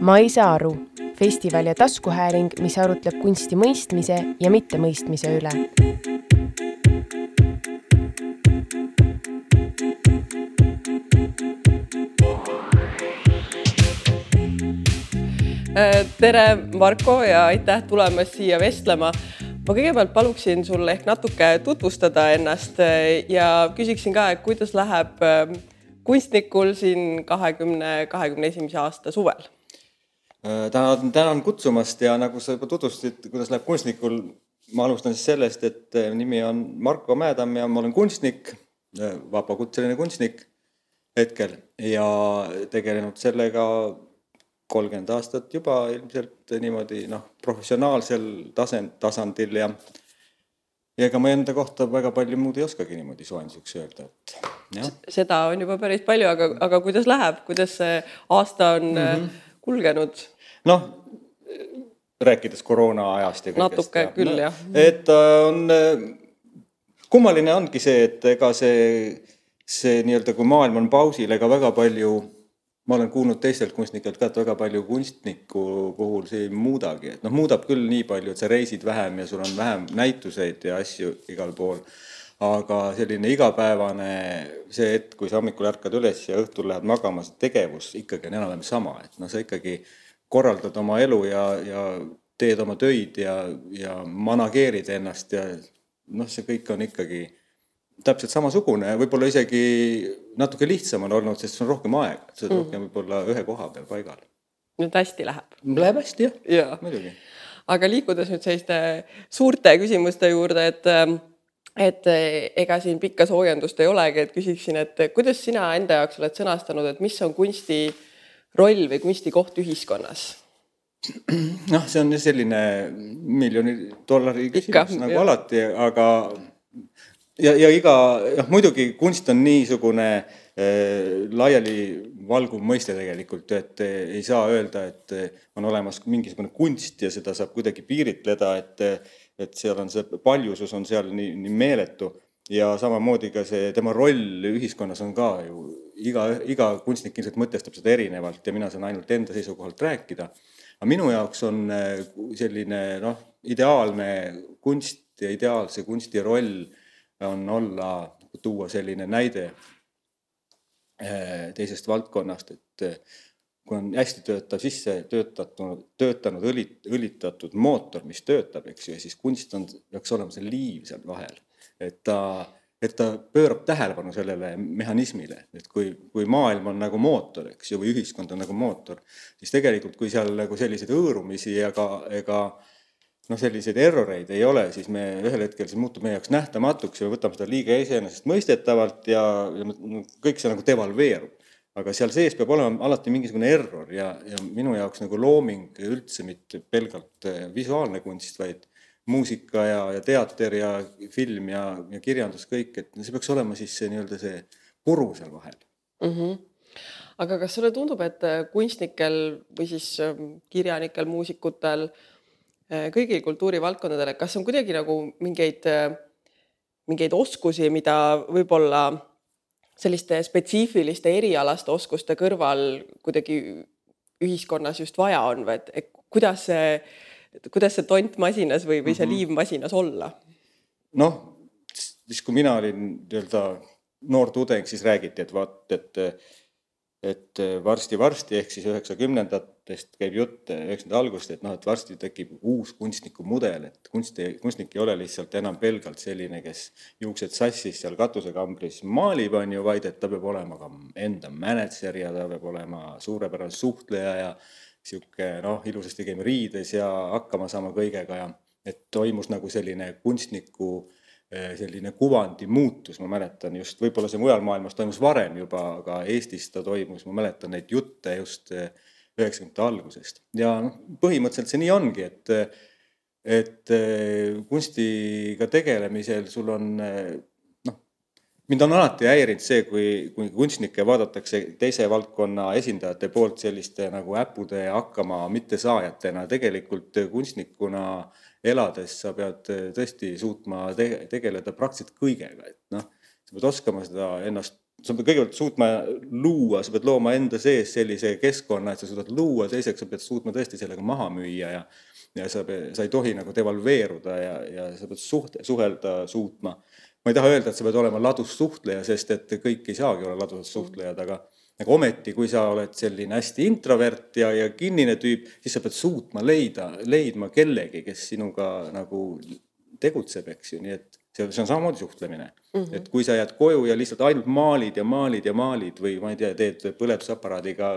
ma ei saa aru, festival ja taskuhääling, mis arutleb kunsti mõistmise ja mittemõistmise üle. tere, Marko ja aitäh tulemast siia vestlema ma kõigepealt paluksin sul ehk natuke tutvustada ennast ja küsiksin ka, et kuidas läheb kunstnikul siin kahekümne, kahekümne esimese aasta suvel? Äh, tänan, tänan kutsumast ja nagu sa juba tutvustasid, kuidas läheb kunstnikul, ma alustan siis sellest, et äh, nimi on Marko Mäedamm ja ma olen kunstnik, äh, vabakutseline kunstnik hetkel ja tegelenud sellega kolmkümmend aastat juba ilmselt niimoodi noh, professionaalsel tasand, tasandil ja ja ega ma enda kohta väga palju muud ei oskagi niimoodi soojenduseks öelda, et jah. seda on juba päris palju, aga, aga kuidas läheb, kuidas see aasta on mm -hmm. Kulgenud? noh, rääkides koroona ajast ja kõigest. natuke ja, küll no, jah. et on, kummaline ongi see, et ega see, see nii-öelda, kui maailm on pausil, ega väga palju ma olen kuulnud teistelt kunstnikelt ka, et väga palju kunstniku puhul see ei muudagi, et noh, muudab küll nii palju, et sa reisid vähem ja sul on vähem näituseid ja asju igal pool. Aga selline igapäevane see hetk, kui sa hommikul ärkad üles ja õhtul lähed magama, see tegevus ikkagi on enam-vähem sama, et noh, sa ikkagi korraldad oma elu ja, ja teed oma töid ja, ja manageerid ennast ja noh, see kõik on ikkagi täpselt samasugune, võib-olla isegi natuke lihtsam on olnud, sest sul on rohkem aega, sa oled mm. rohkem võib-olla ühe koha peal paigal. nüüd hästi läheb. Läheb hästi jah ja., muidugi. aga liikudes nüüd selliste suurte küsimuste juurde, et et ega siin pikka soojendust ei olegi, et küsiksin, et kuidas sina enda jaoks oled sõnastanud, et mis on kunsti roll või kunsti koht ühiskonnas? noh, see on selline miljoni dollari küsimus Ikka, nagu jah. alati, aga ja, ja iga, noh muidugi kunst on niisugune äh, laialivalguv mõiste tegelikult, et ei saa öelda, et on olemas mingisugune kunst ja seda saab kuidagi piiritleda, et, et seal on see paljusus on seal nii, nii meeletu ja samamoodi ka see tema roll ühiskonnas on ka ju iga, iga kunstnik ilmselt mõtestab seda erinevalt ja mina saan ainult enda seisukohalt rääkida. aga minu jaoks on selline noh, ideaalne kunst ja ideaalse kunsti roll on olla, tuua selline näide eh, teisest valdkonnast, et kui on hästi töötav sisse töötatud, töötanud õlit-, õlitatud mootor, mis töötab, eks ju, ja siis kunst on, peaks olema see liiv seal vahel. et ta, et ta pöörab tähelepanu sellele mehhanismile, et kui, kui maailm on nagu mootor, eks ju, või ühiskond on nagu mootor, siis tegelikult, kui seal nagu selliseid hõõrumisi ega, ega noh, selliseid erroreid ei ole, siis me ühel hetkel see muutub meie jaoks nähtamatuks ja me võtame seda liiga iseenesestmõistetavalt ja, ja kõik see nagu devalveerub. Aga seal sees peab olema alati mingisugune error ja, ja minu jaoks nagu looming üldse mitte pelgalt eh, visuaalne kunst, vaid muusika ja, ja teater ja film ja, ja kirjandus, kõik, et see peaks olema siis see nii-öelda see puru seal vahel mm. -hmm aga kas sulle tundub, et kunstnikel või siis ähm, kirjanikel, muusikutel kõigil kultuurivaldkondadel, kas on kuidagi nagu mingeid, mingeid oskusi, mida võib-olla selliste spetsiifiliste erialaste oskuste kõrval kuidagi ühiskonnas just vaja on või et, et kuidas see, kuidas see tont masinas või, või see mhm. liiv masinas olla? noh, siis kui mina olin nii-öelda noor tudeng, siis räägiti, et vaat, et et varsti-varsti ehk siis üheksakümnendatest käib jutt, üheksakümnendate algusest, et noh, et varsti tekib uus kunstnikumudel, et kunst, kunstnik ei ole lihtsalt enam pelgalt selline, kes juuksed sassis seal katusekambris maalib, on ju, vaid et ta peab olema ka enda mänedžer ja ta peab olema suurepärane suhtleja ja sihuke noh, ilusasti käima riides ja hakkama saama kõigega ja et toimus nagu selline kunstniku äh, selline kuvandi muutus, ma mäletan just, võib-olla see mujal maailmas toimus varem juba, aga Eestis ta toimus, ma mäletan neid jutte just eh, üheksakümnendate algusest. Ja noh, põhimõtteliselt see nii ongi, et et eh, kunstiga tegelemisel sul on noh, mind on alati häirinud see, kui, kui kunstnikke vaadatakse teise valdkonna esindajate poolt selliste nagu äppude hakkama mittesaajatena, tegelikult kunstnikuna äh, elades sa pead eh, tõesti suutma te tegeleda praktiliselt kõigega, et noh, sa pead oskama seda ennast sa pead kõigepealt suutma luua, sa pead looma enda sees sellise keskkonna, et sa suudad luua, teiseks sa pead suutma tõesti sellega maha müüa ja ja sa, sa ei tohi nagu devalveeruda ja, ja sa pead suht-, suhelda suutma. ma ei taha öelda, et sa pead olema ladus suhtleja, sest et kõik ei saagi olla ladusad suhtlejad, aga aga ometi, kui sa oled selline hästi introvert ja, ja kinnine tüüp, siis sa pead suutma leida, leidma kellegi, kes sinuga nagu tegutseb, eks ju, nii et see, see on samamoodi suhtlemine mm. -hmm. et kui sa jääd koju ja lihtsalt ainult maalid ja maalid ja maalid või ma ei tea, teed põletusaparaadiga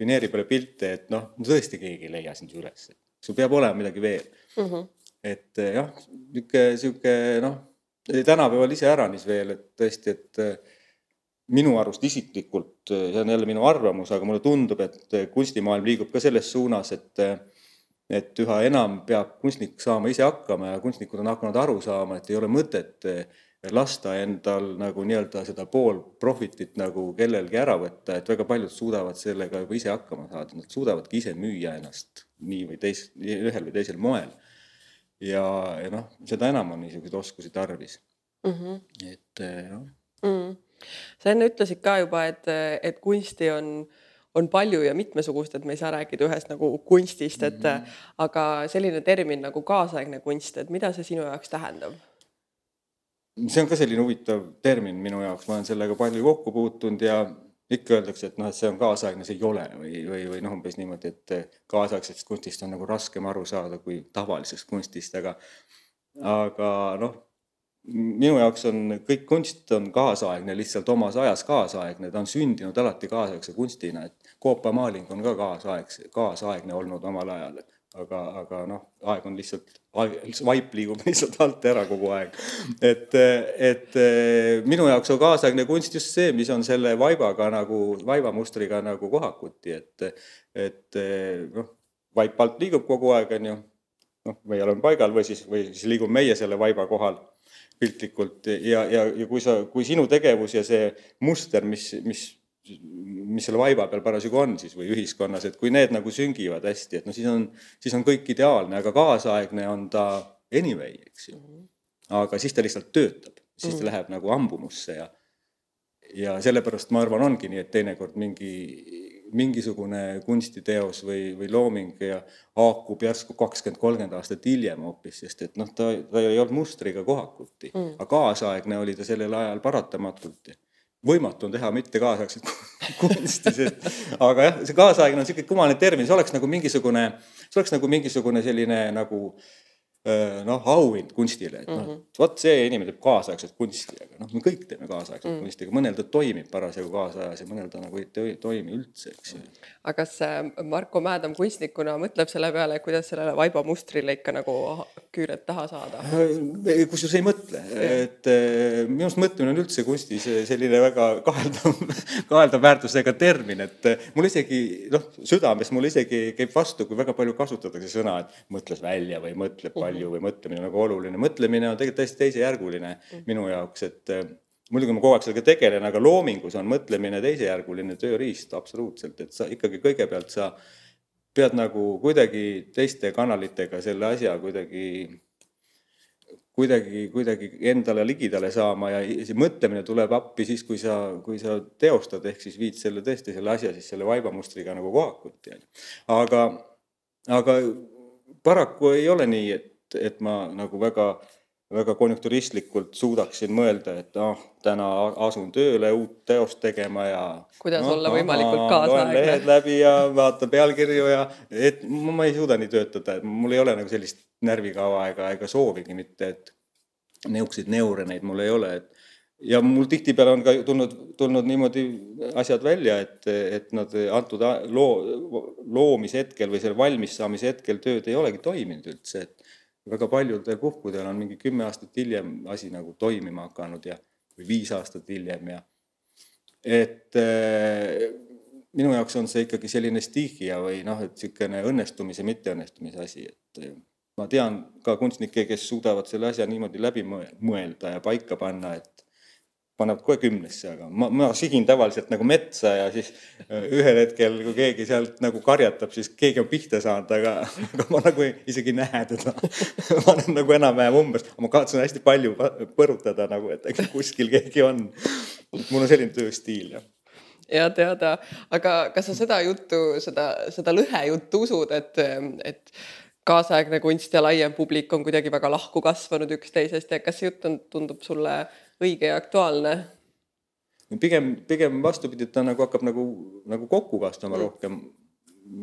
vineeri peale pilte, et noh, tõesti keegi ei leia sind üles. sul peab olema midagi veel mm. -hmm. et jah, niisugune, sihuke noh, tänapäeval iseäranis veel, et tõesti, et minu arust isiklikult, see on jälle minu arvamus, aga mulle tundub, et kunstimaailm liigub ka selles suunas, et et üha enam peab kunstnik saama ise hakkama ja kunstnikud on hakanud aru saama, et ei ole mõtet lasta endal nagu nii-öelda seda pool profitit nagu kellelgi ära võtta, et väga paljud suudavad sellega juba ise hakkama saada, nad suudavadki ise müüa ennast nii või teis-, ühel või teisel moel. ja, ja noh, seda enam on niisuguseid oskusi tarvis mm. -hmm. et jah mm. -hmm sa enne ütlesid ka juba, et, et kunsti on, on palju ja mitmesugust, et me ei saa rääkida ühest nagu kunstist, et mm -hmm. aga selline termin nagu kaasaegne kunst, et mida see sinu jaoks tähendab? see on ka selline huvitav termin minu jaoks, ma olen sellega palju kokku puutunud ja ikka öeldakse, et noh, et see on kaasaegne, see ei ole või, või, või noh, umbes niimoodi, et kaasaegsest kunstist on nagu raskem aru saada kui tavalisest kunstist, aga aga noh, minu jaoks on kõik kunst on kaasaegne, lihtsalt omas ajas kaasaegne, ta on sündinud alati kaasaegse kunstina, et koopamaaling on ka kaasaegse, kaasaegne olnud omal ajal. aga, aga noh, aeg on lihtsalt, vaip liigub lihtsalt alt ära kogu aeg. et, et minu jaoks on kaasaegne kunst just see, mis on selle vaibaga nagu, vaibamustriga nagu kohakuti, et, et noh, vaip alt liigub kogu aeg, on ju. noh, meie oleme paigal või siis, või siis liigume meie selle vaiba kohal piltlikult ja, ja, ja kui sa, kui sinu tegevus ja see muster, mis, mis, mis selle vaiba peal parasjagu on siis või ühiskonnas, et kui need nagu süngivad hästi, et no siis on, siis on kõik ideaalne, aga kaasaegne on ta anyway, eks ju. aga siis ta lihtsalt töötab, siis ta -hmm. läheb nagu ambumusse ja ja sellepärast ma arvan, ongi nii, et teinekord mingi mingisugune kunstiteos või, või looming ja haakub järsku kakskümmend, kolmkümmend aastat hiljem hoopis, sest et noh, ta, ta ei olnud mustriga kohakuti mm., aga kaasaegne oli ta sellel ajal paratamatult. võimatu on teha mitte kaasaegset kunsti, sest aga jah, see kaasaegne on niisugune kummaline termin, see oleks nagu mingisugune, see oleks nagu mingisugune selline nagu äh, noh, auhind kunstile, et noh -hmm., vot see inimene teeb kaasaegset kunsti, aga noh, me kõik teeme kaasaegset mm -hmm. kunsti, aga mõnel ta toimib parasjagu kaasajas ja mõnel ta nagu ei toimi üldse, eks ju. aga kas äh, Marko Mäedam kunstnikuna mõtleb selle peale, kuidas sellele vaibamustrile ikka nagu küüred taha saada? Äh, kusjuures ei mõtle, et minu arust mõtlemine on üldse kunstis selline väga kaheldav, kaheldav väärtusega termin, et mul isegi noh, südames mul isegi käib vastu, kui väga palju kasutatakse sõna, et mõtles välja või mõtleb palju palju või mõtlemine nagu oluline, mõtlemine on tegelikult täiesti teisejärguline mm. minu jaoks, et äh, muidugi ma kogu aeg sellega tegelen, aga loomingus on mõtlemine teisejärguline tööriist absoluutselt, et sa ikkagi kõigepealt sa pead nagu kuidagi teiste kanalitega selle asja kuidagi kuidagi, kuidagi endale ligidale saama ja see mõtlemine tuleb appi siis, kui sa, kui sa teostad, ehk siis viid selle tõesti selle asja siis selle vaibamustriga nagu kohakuti. aga, aga paraku ei ole nii, et et, et ma nagu väga, väga konjunkturistlikult suudaksin mõelda, et ah, täna asun tööle uut teost tegema ja. kuidas no, olla võimalikult kaasaegne. lehed läbi ja vaatan pealkirju ja, et ma ei suuda nii töötada, et mul ei ole nagu sellist närvikava ega, ega soovigi mitte, et niisuguseid neuroneid mul ei ole, et ja mul tihtipeale on ka tulnud, tulnud niimoodi asjad välja, et, et nad antud loo, loomise hetkel või selle valmis saamise hetkel tööd ei olegi toiminud üldse, et väga paljudel puhkudel on mingi kümme aastat hiljem asi nagu toimima hakanud ja, või viis aastat hiljem ja et äh, minu jaoks on see ikkagi selline stihia või noh, et niisugune õnnestumise, mitteõnnestumise asi, et äh, ma tean ka kunstnikke, kes suudavad selle asja niimoodi läbi mõelda ja paika panna, et panevad kohe kümnesse, aga ma, ma sigin tavaliselt nagu metsa ja siis äh, ühel hetkel, kui keegi sealt nagu karjatab, siis keegi on pihta saanud, aga, aga ma nagu ei, isegi ei näe teda. ma olen nagu enam-vähem umbes, ma kavatsen hästi palju põrutada nagu, et äkki kuskil keegi on. mul on selline tööstiil jah ja teada, aga kas sa seda juttu, seda, seda lõhejuttu usud, et, et kaasaegne kunst ja laiem publik on kuidagi väga lahku kasvanud üksteisest ja kas see jutt on, tundub sulle õige ja aktuaalne? pigem, pigem vastupidi, et ta nagu hakkab nagu, nagu kokku kasvama mm. rohkem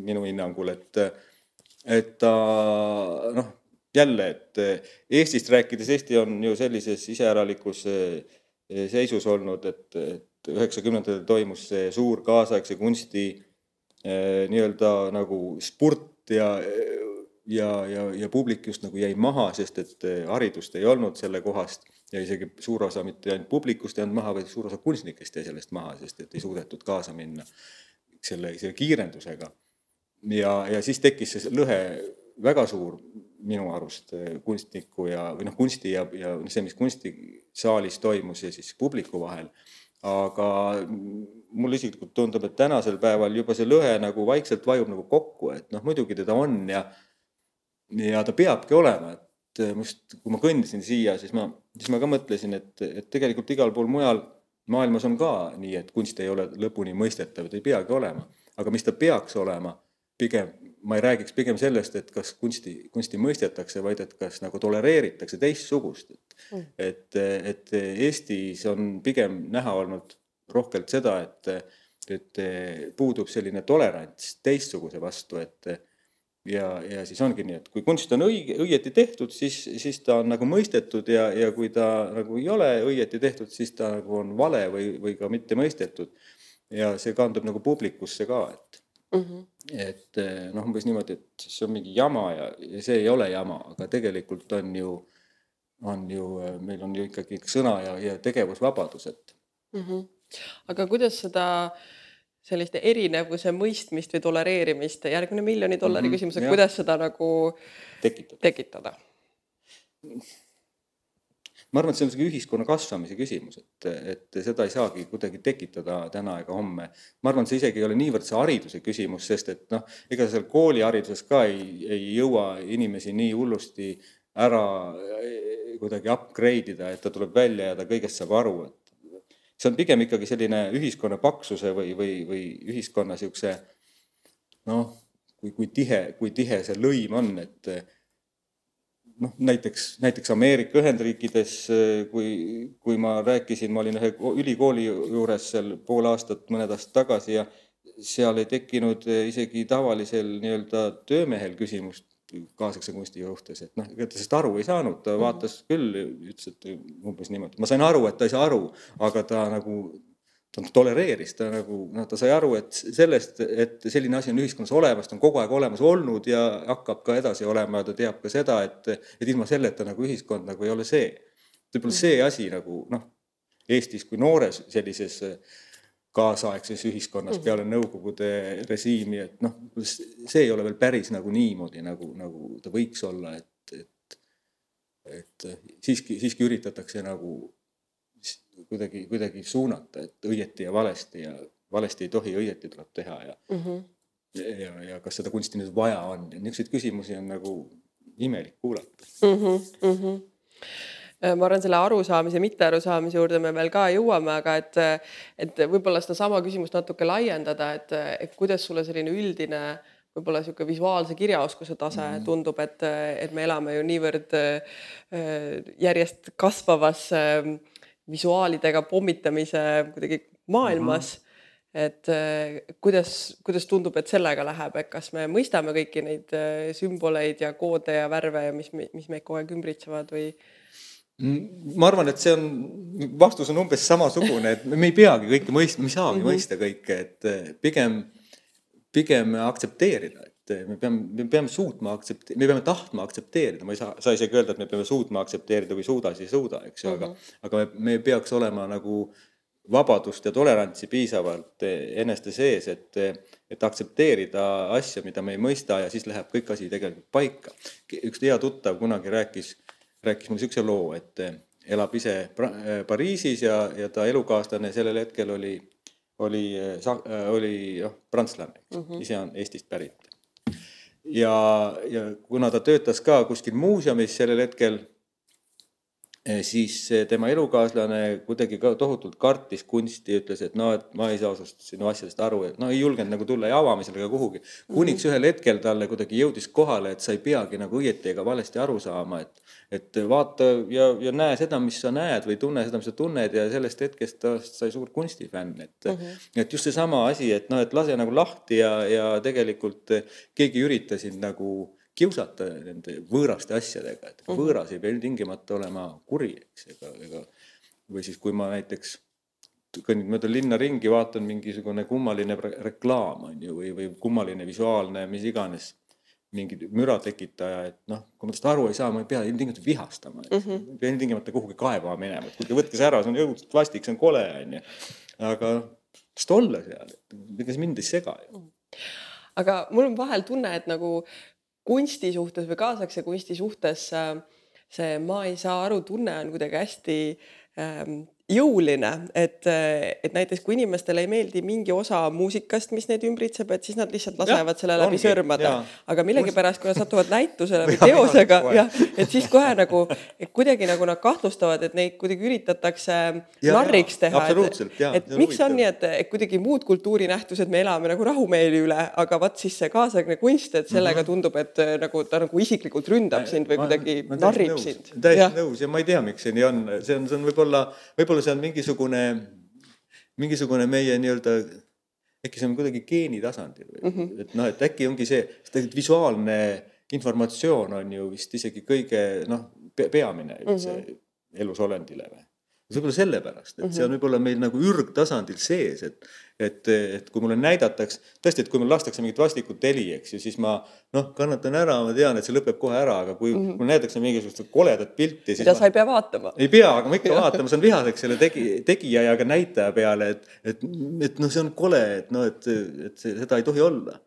minu hinnangul, et, et ta noh, jälle, et Eestist rääkides, Eesti on ju sellises iseäralikus seisus olnud, et, et üheksakümnendatel toimus see suur kaasaegse kunsti eh, nii-öelda nagu spurt ja, ja, ja, ja publik just nagu jäi maha, sest et eh, haridust ei olnud selle kohast ja isegi suur osa mitte ainult publikust ei olnud maha, vaid suur osa kunstnikest jäi sellest maha, sest et ei suudetud kaasa minna selle, selle kiirendusega. ja, ja siis tekkis see lõhe väga suur minu arust eh, kunstniku ja, või noh, kunsti ja, ja see, mis kunstisaalis toimus ja siis publiku vahel aga mulle isiklikult tundub, et tänasel päeval juba see lõhe nagu vaikselt vajub nagu kokku, et noh, muidugi teda on ja ja ta peabki olema, et just kui ma kõndisin siia, siis ma, siis ma ka mõtlesin, et, et tegelikult igal pool mujal maailmas on ka nii, et kunst ei ole lõpuni mõistetav, ta ei peagi olema, aga mis ta peaks olema, pigem ma ei räägiks pigem sellest, et kas kunsti, kunsti mõistetakse, vaid et kas nagu tolereeritakse teistsugust, et mm., et, et Eestis on pigem näha olnud rohkelt seda, et, et puudub selline tolerants teistsuguse vastu, et ja, ja siis ongi nii, et kui kunst on õige, õieti tehtud, siis, siis ta on nagu mõistetud ja, ja kui ta nagu ei ole õieti tehtud, siis ta nagu on vale või, või ka mitte mõistetud. ja see kandub nagu publikusse ka, et mm. -hmm. et eh, noh, umbes niimoodi, et see on mingi jama ja, ja see ei ole jama, aga tegelikult on ju, on ju, eh, meil on ju ikkagi sõna ja, ja tegevusvabadus, et mm. -hmm. aga kuidas seda sellist erinevuse mõistmist või tolereerimist, järgmine miljoni dollari mm -hmm, küsimus, et kuidas seda nagu tekitada, tekitada.? ma arvan, et see on sihuke ühiskonna kasvamise küsimus, et, et seda ei saagi kuidagi tekitada täna ega homme. ma arvan, et see isegi ei ole niivõrd see hariduse küsimus, sest et noh, ega seal koolihariduses ka ei, ei jõua inimesi nii hullusti ära eh, kuidagi upgrade ida, et ta tuleb välja ja ta kõigest saab aru, et see on pigem ikkagi selline ühiskonna paksuse või, või, või ühiskonna niisuguse noh, kui, kui tihe, kui tihe see lõim on, et noh, näiteks, näiteks Ameerika Ühendriikides, kui, kui ma rääkisin, ma olin ühe ülikooli juures seal pool aastat, mõned aastad tagasi ja seal ei tekkinud isegi tavalisel nii-öelda töömehel küsimust kaasaegse kunsti suhtes, et noh, ega ta sellest aru ei saanud, ta vaatas küll, ütles, et umbes niimoodi, ma sain aru, et ta ei saa aru, aga ta nagu ta tolereeris, ta nagu noh, ta sai aru, et sellest, et selline asi on ühiskonnas olemas, ta on kogu aeg olemas olnud ja hakkab ka edasi olema ja ta teab ka seda, et, et ilma selleta nagu ühiskond nagu ei ole see. võib-olla see asi nagu noh, Eestis kui noores sellises kaasaegses ühiskonnas mm. peale Nõukogude režiimi, et noh, see ei ole veel päris nagu niimoodi, nagu, nagu ta võiks olla, et, et, et siiski, siiski üritatakse nagu kuidagi, kuidagi suunata, et õieti ja valesti ja valesti ei tohi, õieti tuleb teha ja mm, -hmm. ja, ja, ja kas seda kunsti nüüd vaja on ja niisuguseid küsimusi on nagu imelik kuulata mm. -hmm, mm -hmm ma arvan, selle arusaamise, mittearusaamise juurde me veel ka jõuame, aga et, et võib-olla sedasama küsimust natuke laiendada, et, et kuidas sulle selline üldine võib-olla niisugune visuaalse kirjaoskuse tase mm tundub, et, et me elame ju niivõrd järjest kasvavas äh, visuaalidega pommitamise kuidagi maailmas mm. -hmm et äh, kuidas, kuidas tundub, et sellega läheb, et kas me mõistame kõiki neid äh, sümboleid ja koode ja värve ja mis, mis meid kogu aeg ümbritsevad või? Mm, ma arvan, et see on, vastus on umbes samasugune, et me ei peagi kõike mõistma, me ei saagi mm -hmm. mõista kõike, et äh, pigem, pigem aktsepteerida, et me peame, me peame suutma aktsepte-, me peame tahtma aktsepteerida, ma ei saa, saa isegi öelda, et me peame suutma aktsepteerida, kui suuda, siis ei suuda, eks ju, aga mm, -hmm. aga me, me peaks olema nagu vabadust ja tolerantsi piisavalt eneste sees, et, et aktsepteerida asja, mida me ei mõista ja siis läheb kõik asi tegelikult paika. üks hea tuttav kunagi rääkis, rääkis mulle niisuguse loo, et elab ise Pariisis ja, ja ta elukaaslane sellel hetkel oli, oli, oli noh, prantslane mm, -hmm. ise on Eestist pärit ja, ja kuna ta töötas ka kuskil muuseumis sellel hetkel, Eh, siis tema elukaaslane kuidagi ka tohutult kartis kunsti, ütles, et no, et ma ei saa sinust sinu asjadest aru, et no ei julgenud nagu tulla ei avamisele ega kuhugi. kuniks ühel hetkel talle kuidagi jõudis kohale, et sa ei peagi nagu õieti ega valesti aru saama, et, et vaata ja, ja näe seda, mis sa näed või tunne seda, mis sa tunned ja sellest hetkest sai suur kunstifänn, et mm, -hmm. et just seesama asi, et noh, et lase nagu lahti ja, ja tegelikult keegi ei ürita sind nagu kiusata nende võõraste asjadega, et mm -hmm. võõras ei pea ilmtingimata olema kuri, eks, ega, ega või siis, kui ma näiteks kõnnin mööda linna ringi, vaatan mingisugune kummaline reklaam on ju, või, või kummaline visuaalne, mis iganes, mingi müra tekitaja, et noh, kui ma tast aru ei saa, ma ei pea ilmtingimata vihastama, et mm -hmm. ei pea ilmtingimata kuhugi kaebama minema, et kuulge, võtke see ära, see on õudselt vastik, see on kole, on ju. aga las ta olla seal, ega see mind ei sega ju. Mhm. aga mul on vahel tunne, et nagu kunsti suhtes või kaasaegse kunsti suhtes äh, see ma ei saa aru tunne on kuidagi hästi ähm, jõuline, et, et näiteks kui inimestele ei meeldi mingi osa muusikast, mis neid ümbritseb, et siis nad lihtsalt lasevad ja, selle läbi ongi, sõrmade. aga millegipärast, kui nad satuvad näitusele või teosega, jah, et siis kohe nagu kuidagi nagu nad kahtlustavad, et neid kuidagi üritatakse ja, narriks teha. et, et miks on nii, et, et kuidagi muud kultuurinähtused me elame nagu rahumeeli üle, aga vot siis see kaasaegne kunst, et sellega mhm. tundub, et nagu ta nagu isiklikult ründab sind või kuidagi ma, ma narrib sind. täiesti nõus ja ma ei tea, miks see nii on, see on, see on võib-olla, võib-olla võib-olla see on mingisugune, mingisugune meie nii-öelda, äkki see on kuidagi geeni tasandil või mm, -hmm. et noh, et äkki ongi see, sest visuaalne informatsioon on ju vist isegi kõige noh, peamine üldse mm -hmm. elusolendile või võib-olla sellepärast, et mm -hmm. see on mhm. võib-olla meil nagu ürgtasandil sees, et, et, et kui mulle näidatakse, tõesti, et kui mulle lastakse mingit vastikut heli, eks ju, siis ma noh, kannatan ära, ma tean, et see lõpeb kohe ära, aga kui mm -hmm. mulle näidatakse mingisugust koledat pilti, siis. mida ma, sa ei pea vaatama. ei pea, aga ma ikka vaatan, ma saan vihaseks selle tegi, tegija ja ka näitaja peale, et, et, et noh, see on kole, et noh, et, et see, seda ei tohi olla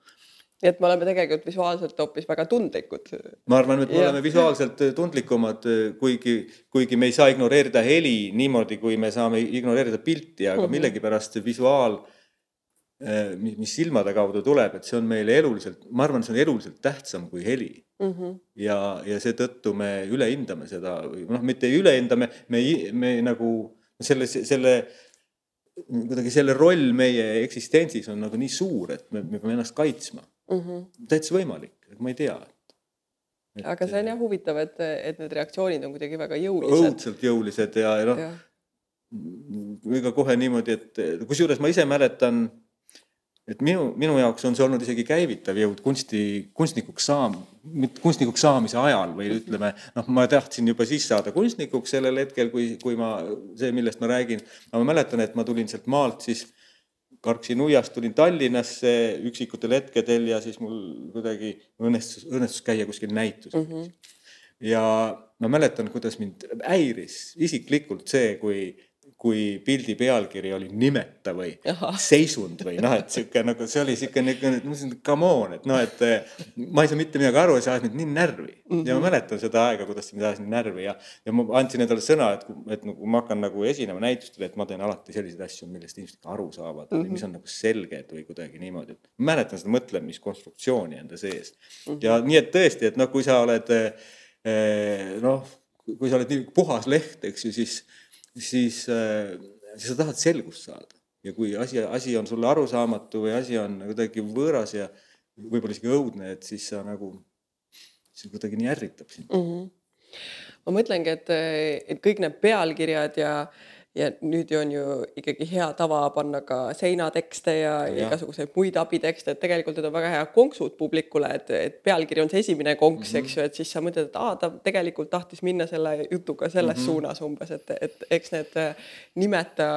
nii et me oleme tegelikult visuaalselt hoopis väga tundlikud. ma arvan, et me ja. oleme visuaalselt tundlikumad, kuigi, kuigi me ei saa ignoreerida heli niimoodi, kui me saame ignoreerida pilti, aga mm -hmm. millegipärast visuaal, äh, mis silmade kaudu tuleb, et see on meile eluliselt, ma arvan, see on eluliselt tähtsam kui heli mm. -hmm. ja, ja seetõttu me ülehindame seda või noh, mitte ei ülehinda, me, me, me nagu selle, selle kuidagi selle roll meie eksistentsis on nagu nii suur, et me, me peame ennast kaitsma mm. -hmm. täitsa võimalik, ma ei tea. aga see on jah huvitav, et, et need reaktsioonid on kuidagi väga jõulised. õudselt jõulised ja, ja noh, või ka kohe niimoodi, et kusjuures ma ise mäletan, et minu, minu jaoks on see olnud isegi käivitav jõud kunsti, kunstnikuks saam-, kunstnikuks saamise ajal või ütleme, noh, ma tahtsin juba siis saada kunstnikuks sellel hetkel, kui, kui ma, see, millest ma räägin, ma mäletan, et ma tulin sealt maalt siis kargsin nuiast, tulin Tallinnasse üksikutel hetkedel ja siis mul kuidagi õnnestus, õnnestus käia kuskil näitusel mm. -hmm. ja ma mäletan, kuidas mind häiris isiklikult see, kui kui pildi pealkiri oli nimeta või Aha. seisund või noh, et sihuke nagu see oli sihuke nagu come on, et noh, et eh, ma ei saa mitte midagi aru ja see ajas mind nii närvi mm. -hmm. ja ma mäletan seda aega, kuidas see mind ajas nii närvi ja, ja ma andsin endale sõna, et, et nagu ma hakkan nagu esinema näitustel, et ma teen alati selliseid asju, millest inimesed aru saavad mm, -hmm. mis on nagu selged või kuidagi niimoodi, et ma mäletan seda mõtlemiskonstruktsiooni enda sees mm. -hmm. ja nii, et tõesti, et noh, kui sa oled eh, noh, kui sa oled nii puhas leht, eks ju, siis siis, äh, siis sa tahad selgust saada ja kui asi, asi on sulle arusaamatu või asi on kuidagi võõras ja võib-olla isegi õudne, et siis sa nagu, see kuidagi nii ärritab sind mm. -hmm. ma mõtlengi, et, et kõik need pealkirjad ja ja nüüd on ju ikkagi hea tava panna ka seinatekste ja, ja igasuguseid muid abitekste, et tegelikult need on väga hea konksud publikule, et, et pealkiri on see esimene konks mm, -hmm. eks ju, et siis sa mõtled, et aa, ta tegelikult tahtis minna selle jutuga selles mm -hmm. suunas umbes, et, et eks need äh, nimeta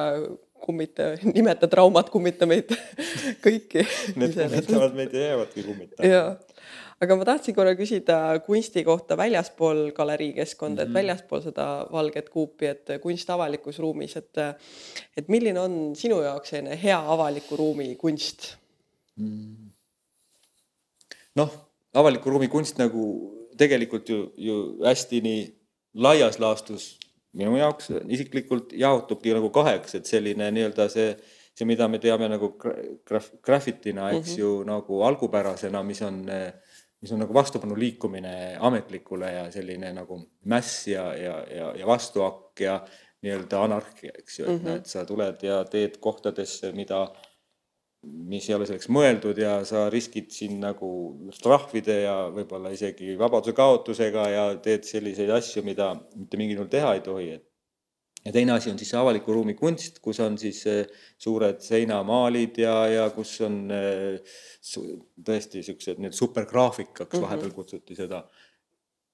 kummita, nimeta traumad kummita meid kõiki. Need kummitavad meid ja jäävadki kummitama aga ma tahtsin korra küsida kunsti kohta väljaspool galeriikeskkonda mm, -hmm. et mhm. väljaspool seda valget kuupi, et kunst avalikus ruumis, et et milline on sinu jaoks selline hea avaliku ruumi kunst mm.? noh, avaliku ruumi kunst nagu tegelikult ju, ju hästi nii laias laastus minu jaoks isiklikult jaotubki nagu kaheks, et selline nii-öelda see see, mida me teame nagu graf-, graffitina, eks mm -hmm. ju nagu algupärasena, mis on äh, mis on nagu vastupanu liikumine ametlikule ja selline nagu mäss ja, ja, ja, ja vastuakk ja nii-öelda anarhia, eks ju, et mm -hmm. et sa tuled ja teed kohtadesse, mida, mis ei ole selleks mõeldud ja sa riskid siin nagu trahvide ja võib-olla isegi vabaduse kaotusega ja teed selliseid asju, mida mitte mingil juhul teha ei tohi, et ja teine asi on siis see avaliku ruumi kunst, kus on siis eh, suured seinamaalid ja, ja kus on eh, tõesti siuksed need supergraafikaks mm -hmm. vahepeal kutsuti seda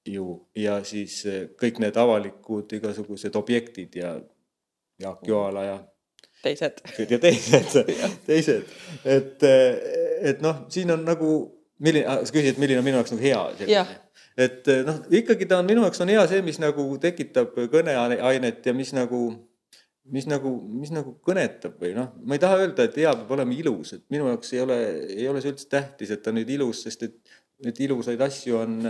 ju. Ja siis eh, kõik need avalikud igasugused objektid ja Jaak mhm. Joala ja teised. Ja teised. Teised, et, et noh, siin on nagu milline, sa küsisid, milline on minu jaoks nagu hea et eh, noh, ikkagi ta on minu jaoks on hea see, mis nagu tekitab kõneainet ja mis nagu, mis nagu, mis nagu kõnetab või noh, ma ei taha öelda, et hea peab olema ilus, et minu jaoks ei ole, ei ole see üldse tähtis, et ta nüüd ilus, sest et neid ilusaid asju on,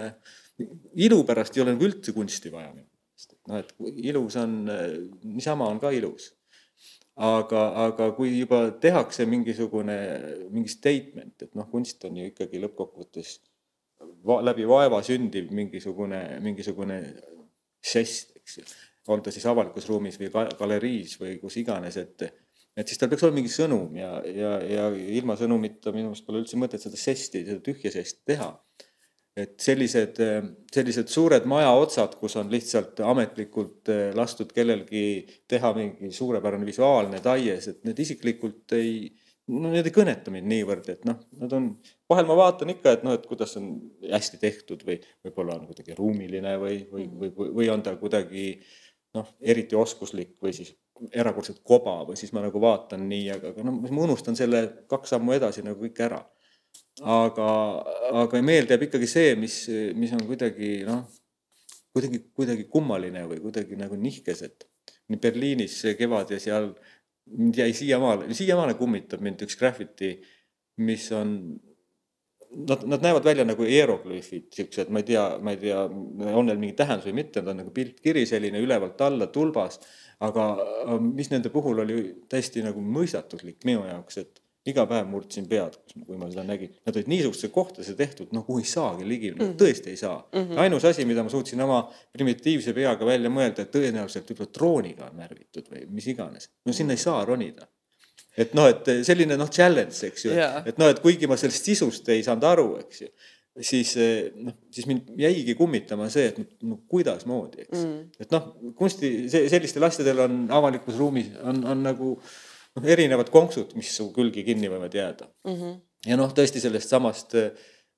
ilu pärast ei ole nagu üldse kunsti vaja minu meelest, et noh, et ilus on, niisama on ka ilus aga, aga kui juba tehakse mingisugune, mingi statement, et noh, kunst on ju ikkagi lõppkokkuvõttes va läbi vaeva sündiv mingisugune, mingisugune žest, eks ju. on ta siis avalikus ruumis või galeriis või kus iganes, et, et siis tal peaks olema mingi sõnum ja, ja, ja ilma sõnumita minu meelest pole üldse mõtet seda žesti, seda tühja žesti teha. Et sellised, sellised suured majaotsad, kus on lihtsalt ametlikult lastud kellelgi teha mingi suurepärane visuaalne taies, et need isiklikult ei no need ei kõneta mind niivõrd, et noh, nad on, vahel ma vaatan ikka, et noh, et kuidas on hästi tehtud või võib-olla on kuidagi ruumiline või, või, või, või, või on ta kuidagi noh, eriti oskuslik või siis erakordselt koba või siis ma nagu vaatan nii, aga, aga noh, ma unustan selle kaks sammu edasi nagu kõik ära. Aga, aga meelde jääb ikkagi see, mis, mis on kuidagi noh, kuidagi, kuidagi kummaline või kuidagi nagu nihkes, et Berliinis see kevad ja seal mind jäi siiamaale, siiamaale kummitab mind üks graffiti, mis on, nad, nad näevad välja nagu hieroglüüfid, siuksed, ma ei tea, ma ei tea, on neil mingi tähendus või mitte, nad on nagu piltkiri selline ülevalt alla tulbas. aga mis nende puhul oli täiesti nagu mõistatuslik minu jaoks, et iga päev murdsin pead, kui ma seda nägin. Nad olid niisugusesse kohtadesse tehtud, no kuhu ei saagi ligi no,, mhm. tõesti ei saa mm. -hmm. ainus asi, mida ma suutsin oma primitiivse peaga välja mõelda, et tõenäoliselt võib-olla drooniga on värvitud või mis iganes. no sinna ei saa ronida. et noh, et selline noh, challenge, eks ju yeah., et noh, et kuigi ma sellest sisust ei saanud aru, eks ju siis noh, siis mind jäigi kummitama see, et no kuidasmoodi, eks mm.. et noh, kunsti, sellistel asjadel on avalikus ruumis on, on nagu noh, erinevad konksud, mis su külgi kinni võivad jääda mm. -hmm. ja noh, tõesti sellest samast eh,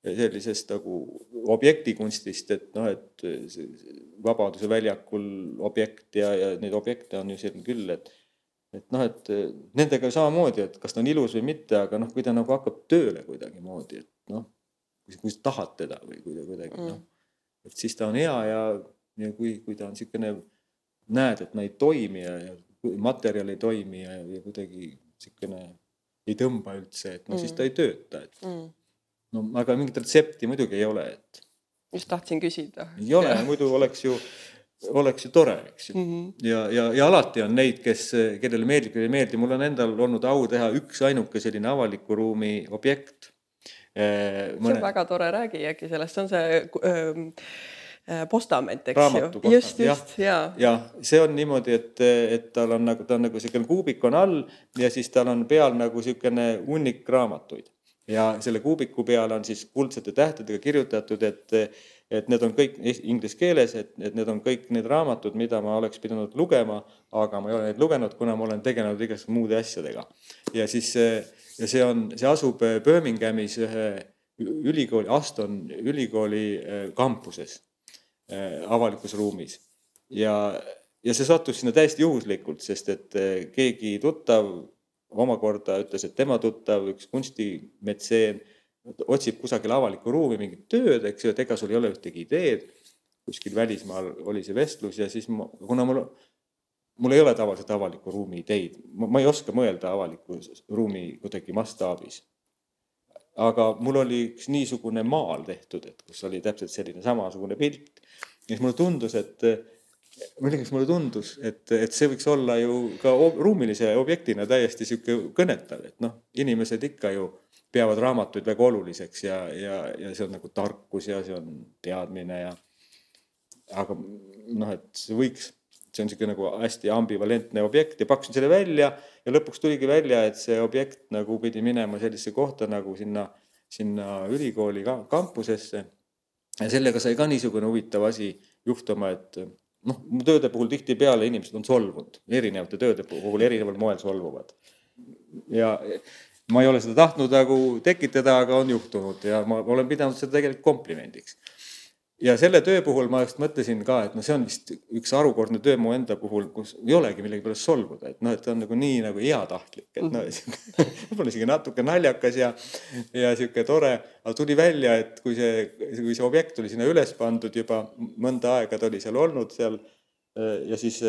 sellisest nagu objektikunstist, et noh, et Vabaduse väljakul objekt ja, ja neid objekte on ju siin küll, et et noh, et nendega samamoodi, et kas ta on ilus või mitte, aga noh, kui ta nagu hakkab tööle kuidagimoodi, et noh, kui sa tahad teda või kui ta kuidagi mm. noh, et siis ta on hea ja, ja kui, kui ta on niisugune, näed, et ta ei toimi ja, ja materjal ei toimi ja, ja kuidagi niisugune ei tõmba üldse, et no mm. siis ta ei tööta, et mm. no aga mingit retsepti muidugi ei ole, et. just tahtsin küsida. ei ole, muidu oleks ju, oleks ju tore, eks ju mm. -hmm. ja, ja, ja alati on neid, kes, kellele meeldib, kellele ei meeldi, mul on endal olnud au teha üksainukene selline avaliku ruumi objekt. Mõne... see on väga tore, räägi äkki sellest, see on see Äh, postament, eks ju. just, just ja, ja.. ja see on niimoodi, et, et tal on nagu, ta on nagu niisugune kuubik on all ja siis tal on peal nagu niisugune hunnik raamatuid. Ja selle kuubiku peal on siis kuldsete tähtedega kirjutatud, et, et need on kõik inglise keeles, et, et need on kõik need raamatud, mida ma oleks pidanud lugema, aga ma ei ole neid lugenud, kuna ma olen tegelenud igasuguste muude asjadega. ja siis ja see on, see asub Birminghamis ühe ülikooli, Aston ülikooli äh, kampuses. Äh, avalikus ruumis. ja, ja see sattus sinna täiesti juhuslikult, sest et äh, keegi tuttav omakorda ütles, et tema tuttav, üks kunstimetseen, otsib kusagil avalikku ruumi mingit tööd, eks ju, et ega sul ei ole ühtegi ideed. kuskil välismaal oli see vestlus ja siis ma, kuna mul, mul ei ole tavaliselt avaliku ruumi ideid, ma ei oska mõelda avaliku ruumi kuidagi mastaabis aga mul oli üks niisugune maal tehtud, et kus oli täpselt selline samasugune pilt. ja siis mulle tundus, et millegipärast mulle tundus, et, et see võiks olla ju ka ruumilise objektina täiesti sihuke kõnetav, et noh, inimesed ikka ju peavad raamatuid väga oluliseks ja, ja, ja see on nagu tarkus ja see on teadmine ja aga noh, et see võiks, see on niisugune nagu hästi ambivalentne objekt ja pakkusin selle välja ja lõpuks tuligi välja, et see objekt nagu pidi minema sellisesse kohta nagu sinna, sinna ülikooli ka, kampusesse. ja sellega sai ka niisugune huvitav asi juhtuma, et noh, mu tööde puhul tihtipeale inimesed on solvunud, erinevate tööde puhul erineval moel solvuvad. ja ma ei ole seda tahtnud nagu tekitada, aga on juhtunud ja ma olen pidanud seda tegelikult komplimendiks ja selle töö puhul ma just mõtlesin ka, et noh, see on vist üks harukordne töö mu enda puhul, kus ei olegi millegi pärast solvuda, et noh, et ta on nagu nii nagu heatahtlik, et noh, võib-olla isegi natuke naljakas ja ja sihuke tore, aga tuli välja, et kui see, kui see objekt oli sinna üles pandud juba mõnda aega ta oli seal olnud seal ja siis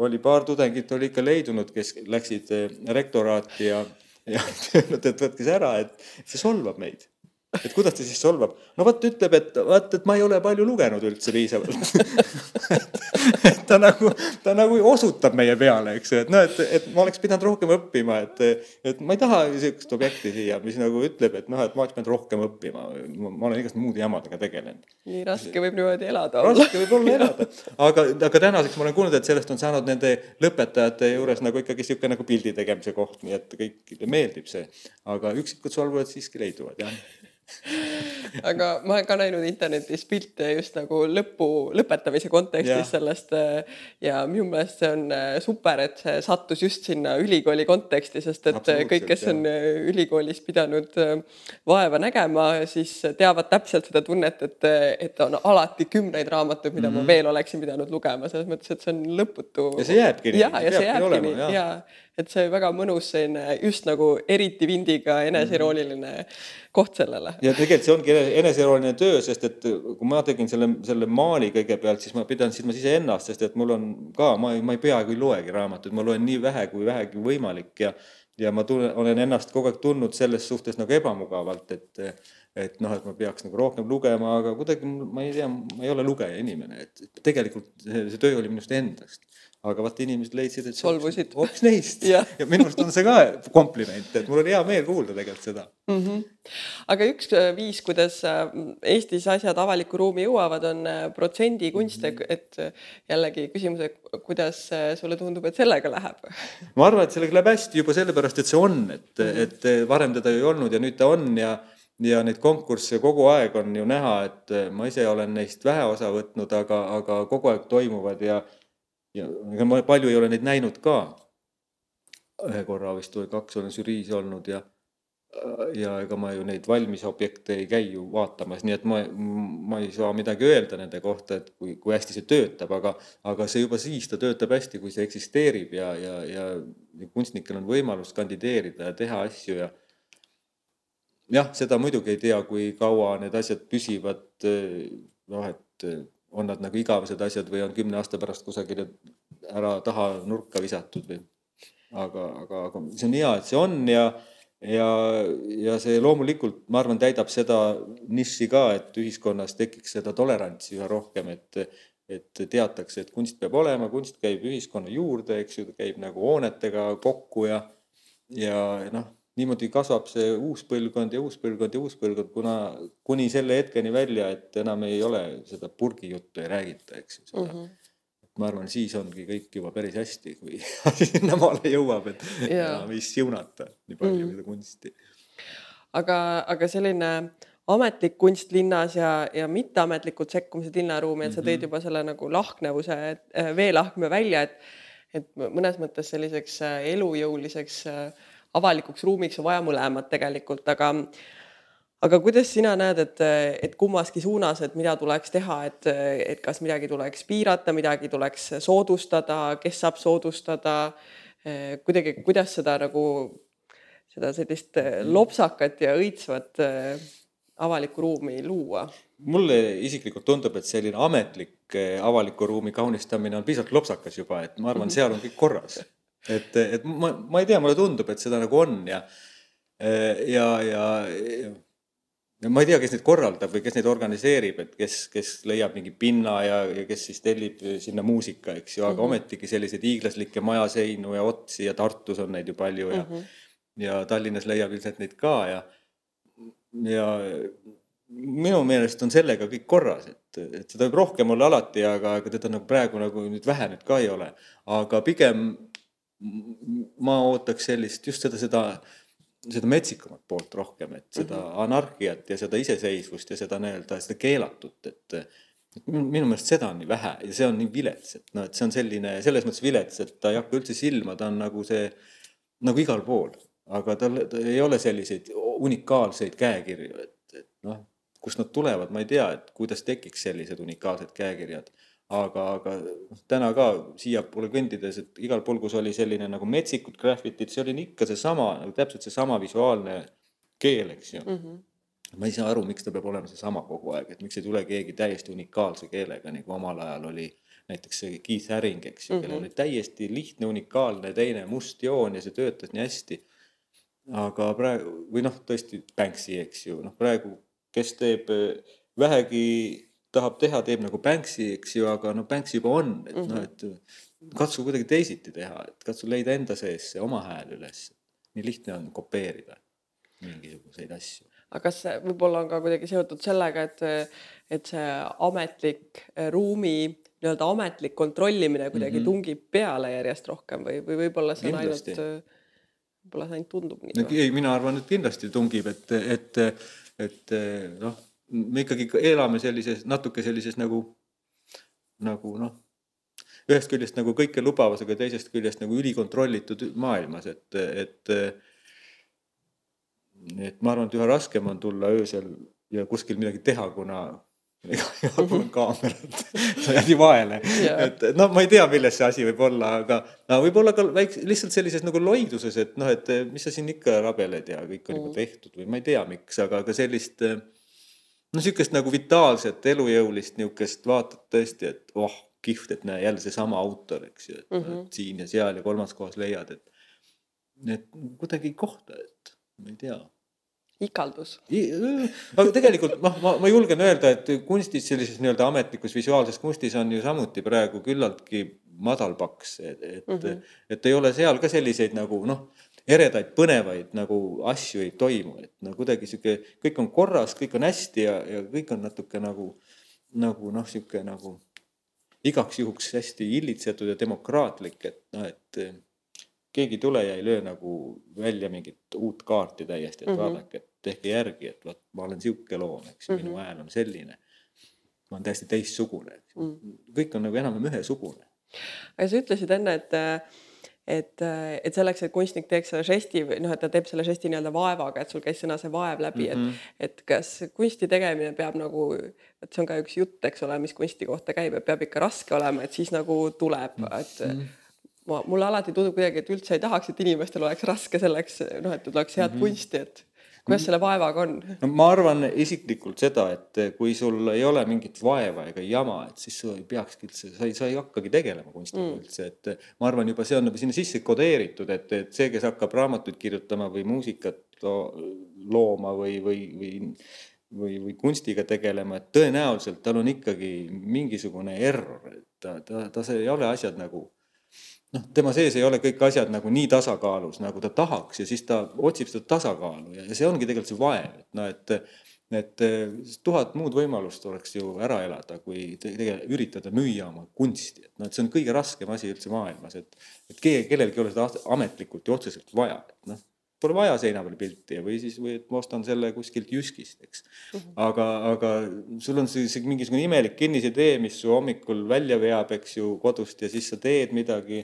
oli paar tudengit oli ikka leidunud, kes läksid rektoraati ja ja öelnud, et võtke see ära, et see solvab meid et kuidas ta siis solvab? no vot ütleb, et vaat, et ma ei ole palju lugenud üldse piisavalt et ta nagu, ta nagu osutab meie peale, eks ju, et noh, et, et ma oleks pidanud rohkem õppima, et, et ma ei taha sihukest objekti siia, mis nagu ütleb, et noh, et ma oleks pidanud rohkem õppima. ma olen igast muude jamadega tegelenud. nii raske võib niimoodi elada olla. raske võib olla elada, aga, aga tänaseks ma olen kuulnud, et sellest on saanud nende lõpetajate juures nagu ikkagi sihuke nagu pildi tegemise koht, nii et kõigile meeldib see. aga üksikud solvujad siiski leiduvad, jah aga ma olen ka näinud internetis pilte just nagu lõpu, lõpetamise kontekstis yeah. sellest äh, ja minu meelest see on äh, super, et see sattus just sinna ülikooli konteksti, sest et kõik, kes on jah. Äh, ülikoolis pidanud vaeva nägema, siis teavad täpselt seda tunnet, et, et on alati kümneid raamatuid, mida mm -hmm. ma mhm. veel oleksin pidanud lugema, selles mõttes, et see on lõputu. ja see jääbki nii. ja, ja see jääbki nii ja, ja et see väga mõnus selline just nagu eriti vindiga eneseirooniline koht sellele. Ja tegelikult see ongi eneseirooniline töö, sest et kui ma tegin selle, selle maali kõigepealt, siis ma pidan silmas iseennast, sest et mul on ka, ma ei, ma ei peaaegu ei loegi raamatuid, ma loen nii vähe kui vähegi võimalik ja ja ma tunnen, olen ennast kogu aeg tundnud selles suhtes nagu ebamugavalt, et et noh, et ma peaks nagu rohkem lugema, aga kuidagi ma ei tea, ma ei ole lugeja inimene, et tegelikult see, see töö oli minust endast aga vaata, inimesed leidsid, et solvusid hoopis neist ja. ja minu arust on see ka kompliment, et mul on hea meel kuulda tegelikult seda mm. -hmm. aga üks äh, viis, kuidas äh, Eestis asjad avalikku ruumi jõuavad, on äh, protsendikunst mm, -hmm. et jällegi küsimus, et kuidas sulle tundub, et sellega läheb? ma arvan, et sellega läheb hästi juba sellepärast, et see on, et mm, -hmm. et varem teda ei olnud ja nüüd ta on ja ja neid konkursse kogu aeg on ju näha, et ma ise olen neist vähe osa võtnud, aga, aga kogu aeg toimuvad ja ja ega ma palju ei ole neid näinud ka. ühe korra vist või kaks olen žüriis olnud ja ja ega ma ju neid valmis objekte ei käi ju vaatamas, nii et ma, ma ei saa midagi öelda nende kohta, et kui, kui hästi see töötab, aga, aga see juba siis ta töötab hästi, kui see eksisteerib ja, ja, ja kunstnikel on võimalus kandideerida ja teha asju ja jah, seda muidugi ei tea, kui kaua need asjad püsivad. noh, et on nad nagu igavesed asjad või on kümne aasta pärast kusagile ära taha nurka visatud või. aga, aga, aga see on hea, et see on ja, ja, ja see loomulikult, ma arvan, täidab seda nišši ka, et ühiskonnas tekiks seda tolerantsi üha rohkem, et, et teatakse, et kunst peab olema, kunst käib ühiskonna juurde, eks ju, ta käib nagu hoonetega kokku ja, ja noh niimoodi kasvab see uus põlvkond ja uus põlvkond ja uus põlvkond, kuna kuni selle hetkeni välja, et enam ei ole seda purgijuttu ei räägita, eks ju mm. -hmm ma arvan, siis ongi kõik juba päris hästi, kui sinnamaale jõuab, et ja. ei siunata nii palju mm -hmm. kunsti. aga, aga selline ametlik kunst linnas ja, ja mitteametlikud sekkumised linnaruumi, et sa tõid mhm. juba selle nagu lahknevuse, äh, veelahkme välja, et et mõnes mõttes selliseks äh, elujõuliseks äh, avalikuks ruumiks on vaja mõlemat tegelikult, aga aga kuidas sina näed, et, et kummaski suunas, et mida tuleks teha, et, et kas midagi tuleks piirata, midagi tuleks soodustada, kes saab soodustada, kuidagi, kuidas seda nagu, seda sellist lopsakat ja õitsvat avalikku ruumi luua? mulle isiklikult tundub, et selline ametlik avaliku ruumi kaunistamine on piisavalt lopsakas juba, et ma arvan, seal on kõik korras et, et ma, ma ei tea, mulle tundub, et seda nagu on ja, ja, ja, ja ma ei tea, kes neid korraldab või kes neid organiseerib, et kes, kes leiab mingi pinna ja, ja kes siis tellib sinna muusika, eks ju, aga mm -hmm. ometigi selliseid hiiglaslikke majaseinu ja otsi ja Tartus on neid ju palju ja mm, -hmm. ja Tallinnas leiab ilmselt neid ka ja ja minu meelest on sellega kõik korras, et, et seda võib rohkem olla alati, aga, aga teda nagu praegu nagu nüüd vähe nüüd ka ei ole. aga pigem ma ootaks sellist, just seda, seda, seda metsikamat poolt rohkem, et seda mm -hmm. anarhiat ja seda iseseisvust ja seda nii-öelda seda keelatut, et minu meelest seda on nii vähe ja see on nii vilets, et noh, et see on selline selles mõttes vilets, et ta ei hakka üldse silma, ta on nagu see nagu igal pool, aga tal ei ole selliseid unikaalseid käekirju, et, et noh kust nad tulevad, ma ei tea, et kuidas tekiks sellised unikaalsed käekirjad. Aga, aga täna ka siiapoole kõndides, et igal pool, kus oli selline nagu metsikud graffitid, see oli ikka seesama nagu täpselt seesama visuaalne keel, eks ju mm. -hmm ma ei saa aru, miks ta peab olema seesama kogu aeg, et miks ei tule keegi täiesti unikaalse keelega, nagu omal ajal oli näiteks see Keith Haring, eks ju mm, -hmm. kellel oli täiesti lihtne, unikaalne teine must joon ja see töötas nii hästi. aga praegu või noh, tõesti Banksy, eks ju, noh praegu kes teeb äh, vähegi, tahab teha, teeb nagu Banksy, eks ju, aga no Banksy juba on, et mm -hmm. noh, et katsu kuidagi teisiti teha, et katsu leida enda sees see oma hääl üles. nii lihtne on kopeerida mingisuguseid asju. aga kas see võib-olla on ka kuidagi seotud sellega, et, et see ametlik äh, ruumi nii-öelda ametlik kontrollimine kuidagi mm -hmm. tungib peale järjest rohkem või, või võib-olla see on Kindlasti. ainult, võib-olla see ainult tundub nii? ei, mina arvan, et kindlasti tungib, et, et et eh, noh, me ikkagi elame sellises natuke sellises nagu, nagu noh, ühest küljest nagu kõike lubavas, aga teisest küljest nagu ülikontrollitud maailmas, et, et et ma arvan, et üha raskem on tulla öösel ja kuskil midagi teha, kuna igal pool on kaamerad, sa jääd ju vahele yeah., et noh, ma ei tea, milles see asi võib olla, aga no, võib-olla ka väikse, lihtsalt sellises nagu loiduses, et noh, et mis sa siin ikka rabeled ja kõik on juba mm. tehtud või ma ei tea, miks, aga ka sellist no sihukest nagu vitaalset, elujõulist nihukest vaatad tõesti, et oh, kihvt, et näe jälle seesama autor, eks ju, et mm -hmm. siin ja seal ja kolmas kohas leiad, et, et kuidagi ei kohta, et ma ei tea ikaldus. aga tegelikult noh, ma, ma julgen öelda, et kunstis, sellises nii-öelda ametlikus visuaalses kunstis on ju samuti praegu küllaltki madalpaks, et, et mm, -hmm. et ei ole seal ka selliseid nagu noh, eredaid põnevaid nagu asju ei toimu, et no kuidagi sihuke, kõik on korras, kõik on hästi ja, ja kõik on natuke nagu, nagu noh, sihuke nagu igaks juhuks hästi hillitsetud ja demokraatlik, et noh, et keegi ei tule ja ei löö nagu välja mingit uut kaarti täiesti, et mm -hmm. vaadake, et tehke järgi, et vot ma olen sihuke loom, eks ju mm -hmm., minu mhm. hääl on selline. ma olen täiesti teistsugune, eks ju mm -hmm., kõik on nagu enam-vähem ühesugune. aga sa ütlesid enne, et et, et selleks, et kunstnik teeks selle žesti või noh, et ta teeb selle žesti nii-öelda vaevaga, et sul käis sõna see vaev läbi mm, -hmm. et, et kas kunsti tegemine peab nagu, et see on ka üks jutt, eks ole, mis kunsti kohta käib, et peab ikka raske olema, et siis nagu tuleb, et mm -hmm ma, mulle alati tundub kuidagi, et üldse ei tahaks, et inimestel oleks raske selleks, noh, et oleks head mm -hmm. kunsti, et kuidas selle vaevaga on? no ma arvan isiklikult seda, et kui sul ei ole mingit vaeva ega jama, et siis sa ei peakski üldse, sa ei, sa ei hakkagi tegelema kunstiga mm. üldse, et ma arvan, juba see on nagu sinna sisse kodeeritud, et, et see, kes hakkab raamatuid kirjutama või muusikat looma või, või, või või, või kunstiga tegelema, et tõenäoliselt tal on ikkagi mingisugune error, et ta, ta, ta, see ei ole asjad nagu noh, tema sees ei ole kõik asjad nagu nii tasakaalus, nagu ta tahaks ja siis ta otsib seda tasakaalu ja, ja see ongi tegelikult see vaev, et noh, et et tuhat muud võimalust oleks ju ära elada, kui tegelikult üritada müüa oma kunsti, et noh, et see on kõige raskem asi üldse maailmas, et et keegi, kellelgi ei ole seda ametlikult ja otseselt vaja, et noh pole vaja seina peal pilti või siis, või et ma ostan selle kuskilt Jyskist, eks mm. -hmm. aga, aga sul on see, see mingisugune imelik kinnisidee, mis su hommikul välja veab, eks ju, kodust ja siis sa teed midagi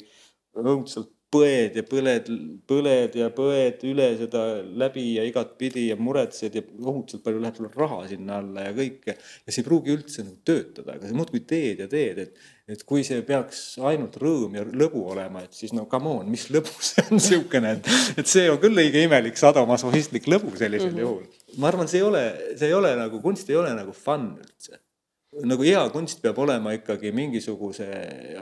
õudselt põed ja põled, põled ja põed üle seda läbi ja igatpidi ja muretsed ja õudselt palju läheb sul raha sinna alla ja kõike. ja see ei pruugi üldse nagu töötada, aga sa muudkui teed ja teed, et, et kui see peaks ainult rõõm ja lõbu olema, et siis no come on, mis lõbu see on siukene, et, et see on küll õige imelik sadomasohhistlik lõbu sellisel mm -hmm. juhul. ma arvan, see ei ole, see ei ole nagu, kunst ei ole nagu fun üldse nagu hea kunst peab olema ikkagi mingisuguse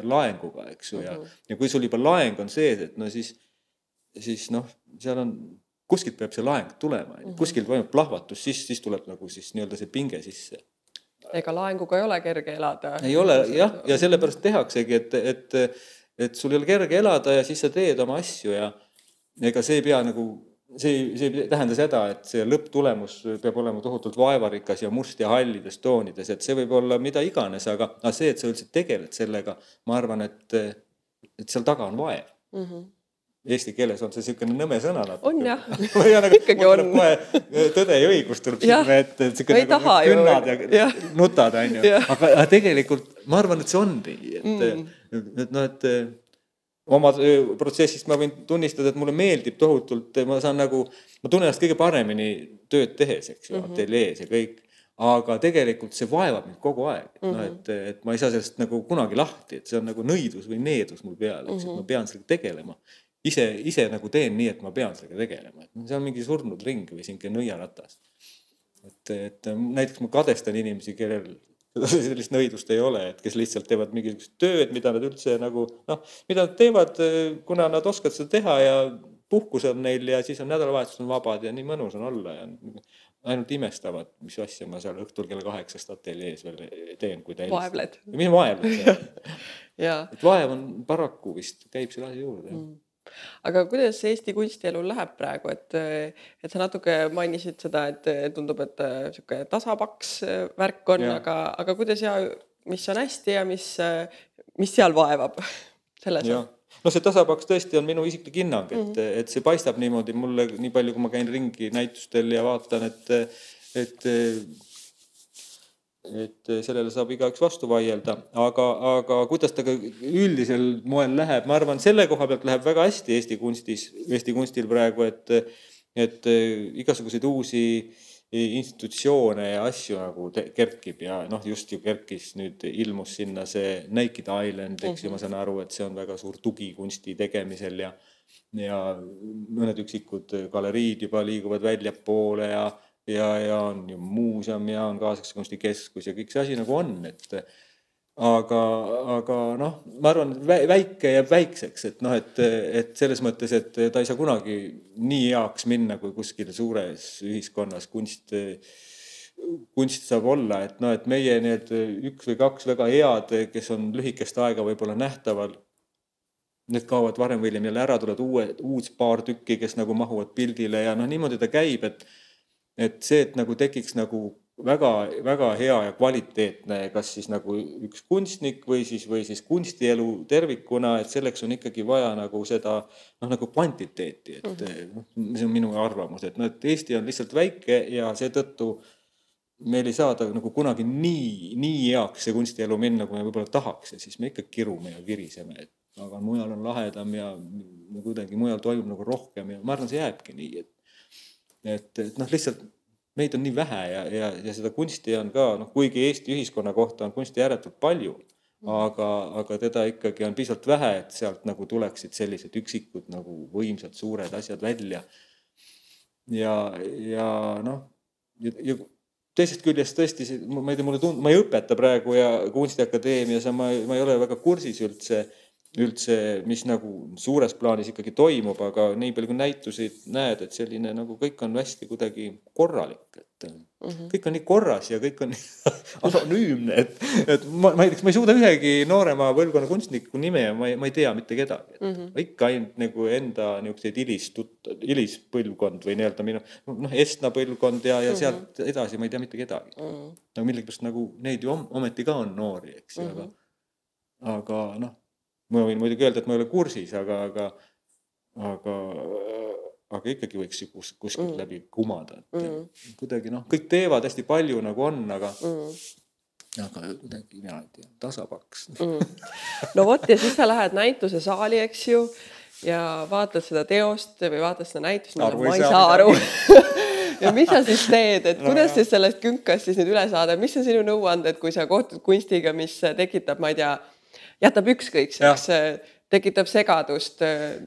laenguga, eks ju, ja, mhm. ja kui sul juba laeng on sees, et no siis, siis noh, seal on, kuskilt peab see laeng tulema mm, -hmm. kuskilt toimub plahvatus, siis, siis tuleb nagu siis nii-öelda see pinge sisse. ega laenguga ei ole kerge elada. ei ole jah, ja sellepärast tehaksegi, et, et, et sul ei ole kerge elada ja siis sa teed oma asju ja ega see ei pea nagu see ei, see ei tähenda seda, et see lõpptulemus peab olema tohutult vaevarikas ja must ja hallides toonides, et see võib olla mida iganes, aga, aga see, et sa üldse tegeled sellega, ma arvan, et, et seal taga on vaev mm. -hmm eesti keeles on see niisugune nõme sõna natuke. on jah nagu, ikkagi on. kohe tõde ja õigus tuleb silme ette, et siuke nagu künnad ja, ja nutad, onju. aga, aga tegelikult ma arvan, et see on nii, et mm., et noh, et oma protsessist ma võin tunnistada, et mulle meeldib tohutult, ma saan nagu, ma tunnen ennast kõige paremini tööd tehes, eks ju mm -hmm., ateljees ja kõik. aga tegelikult see vaevab mind kogu aeg mm, -hmm. noh, et, et ma ei saa sellest nagu kunagi lahti, et see on nagu nõidus või needus mul peal, eks mm -hmm., ma pean sellega tegelema. ise, ise nagu teen nii, et ma pean sellega tegelema, et see on mingi surnud ring või sihuke nõiaratas. et, et näiteks ma kadestan inimesi, kellel sellist nõidust ei ole, et kes lihtsalt teevad mingisugust tööd, mida nad üldse nagu noh, mida nad teevad, kuna nad oskavad seda teha ja puhkus on neil ja siis on nädalavahetus on vabad ja nii mõnus on olla ja ainult imestavad, mis asja ma seal õhtul kella kaheksast ateljees veel teen, kui ta vaevled. mis vaevled et vaev on paraku vist käib selle asja juurde mm aga kuidas Eesti kunstielul läheb praegu, et, et sa natuke mainisid seda, et tundub, et niisugune tasapaks värk on, aga, aga kuidas ja mis on hästi ja mis, mis seal vaevab selles? no see tasapaks tõesti on minu isiklik hinnang, et mm, -hmm. et see paistab niimoodi mulle nii palju, kui ma käin ringi näitustel ja vaatan, et, et et eh, sellele saab igaüks vastu vaielda, aga, aga kuidas ta ka üldisel moel läheb, ma arvan, selle koha pealt läheb väga hästi Eesti kunstis, Eesti kunstil praegu, et, et eh, igasuguseid uusi institutsioone ja asju nagu kerkib ja noh, just ju kerkis nüüd, ilmus sinna see Naked Island, eks ju, ma saan aru, et see on väga suur tugi kunsti tegemisel ja ja mõned üksikud galeriid juba liiguvad väljapoole ja ja, ja on ju muuseum ja on kaasaegse kunstikeskus ja kõik see asi nagu on, et aga, aga noh, ma arvan, väike jääb väikseks, et noh, et, et selles mõttes, et ta ei saa kunagi nii heaks minna, kui kuskil suures ühiskonnas kunst, kunst saab olla, et noh, et meie need üks või kaks väga head, kes on lühikest aega võib-olla nähtaval, need kaovad varem või hiljem jälle ära, tulevad uued, uus paar tükki, kes nagu mahuvad pildile ja noh, niimoodi ta käib, et et see, et nagu tekiks nagu väga-väga hea ja kvaliteetne, kas siis nagu üks kunstnik või siis, või siis kunstielu tervikuna, et selleks on ikkagi vaja nagu seda noh, nagu kvantiteeti, et mhm. noh see on minu arvamus, et noh, et Eesti on lihtsalt väike ja seetõttu meil ei saa ta nagu kunagi nii, nii heaks see kunstielu minna, kui me võib-olla tahaks ja siis me ikka kirume ja viriseme, et aga mujal on lahedam ja kuidagi mujal toimub nagu rohkem ja ma arvan, see jääbki nii, et et, et noh, lihtsalt meid on nii vähe ja, ja, ja seda kunsti on ka noh, kuigi Eesti ühiskonna kohta on kunsti ääretult palju, aga, aga teda ikkagi on piisavalt vähe, et sealt nagu tuleksid sellised üksikud nagu võimsad suured asjad välja. ja, ja noh, ja, teisest küljest tõesti, ma ei tea, mulle tund-, ma ei õpeta praegu ja Kunstiakadeemias ja ma, ma ei ole väga kursis üldse üldse, mis nagu suures plaanis ikkagi toimub, aga nii palju kui näituseid näed, et selline nagu kõik on hästi kuidagi korralik, et mm -hmm. kõik on nii korras ja kõik on anonüümne, et, et ma, ma ei tea, ma ei suuda ühegi noorema põlvkonna kunstniku nime ja ma ei, ma ei tea mitte kedagi mm. -hmm. ikka ainult nagu enda niisuguseid hilistut-, hilispõlvkond või nii-öelda minu noh, Estna põlvkond ja, ja mm -hmm. sealt edasi ma ei tea mitte kedagi mm. -hmm. no millegipärast nagu neid ju om, ometi ka on noori, eks ju mm, -hmm. aga, aga noh ma võin muidugi öelda, et ma ei ole kursis, aga, aga, aga, aga ikkagi võiks ju kus, kuskilt mm. läbi kumada, et mm. kuidagi noh, kõik teevad hästi palju nagu on, aga mm. aga kuidagi mina ei tea, tasapaks. Mm.. no vot ja siis sa lähed näitusesaali, eks ju, ja vaatad seda teost või vaatad seda näitust, ma ei saa aru. ja mis sa siis teed, et kuidas no, siis sellest künkast siis nüüd üle saada, mis on sinu nõuanded, kui sa kohtud kunstiga, mis tekitab, ma ei tea jätab ükskõikseks, tekitab segadust.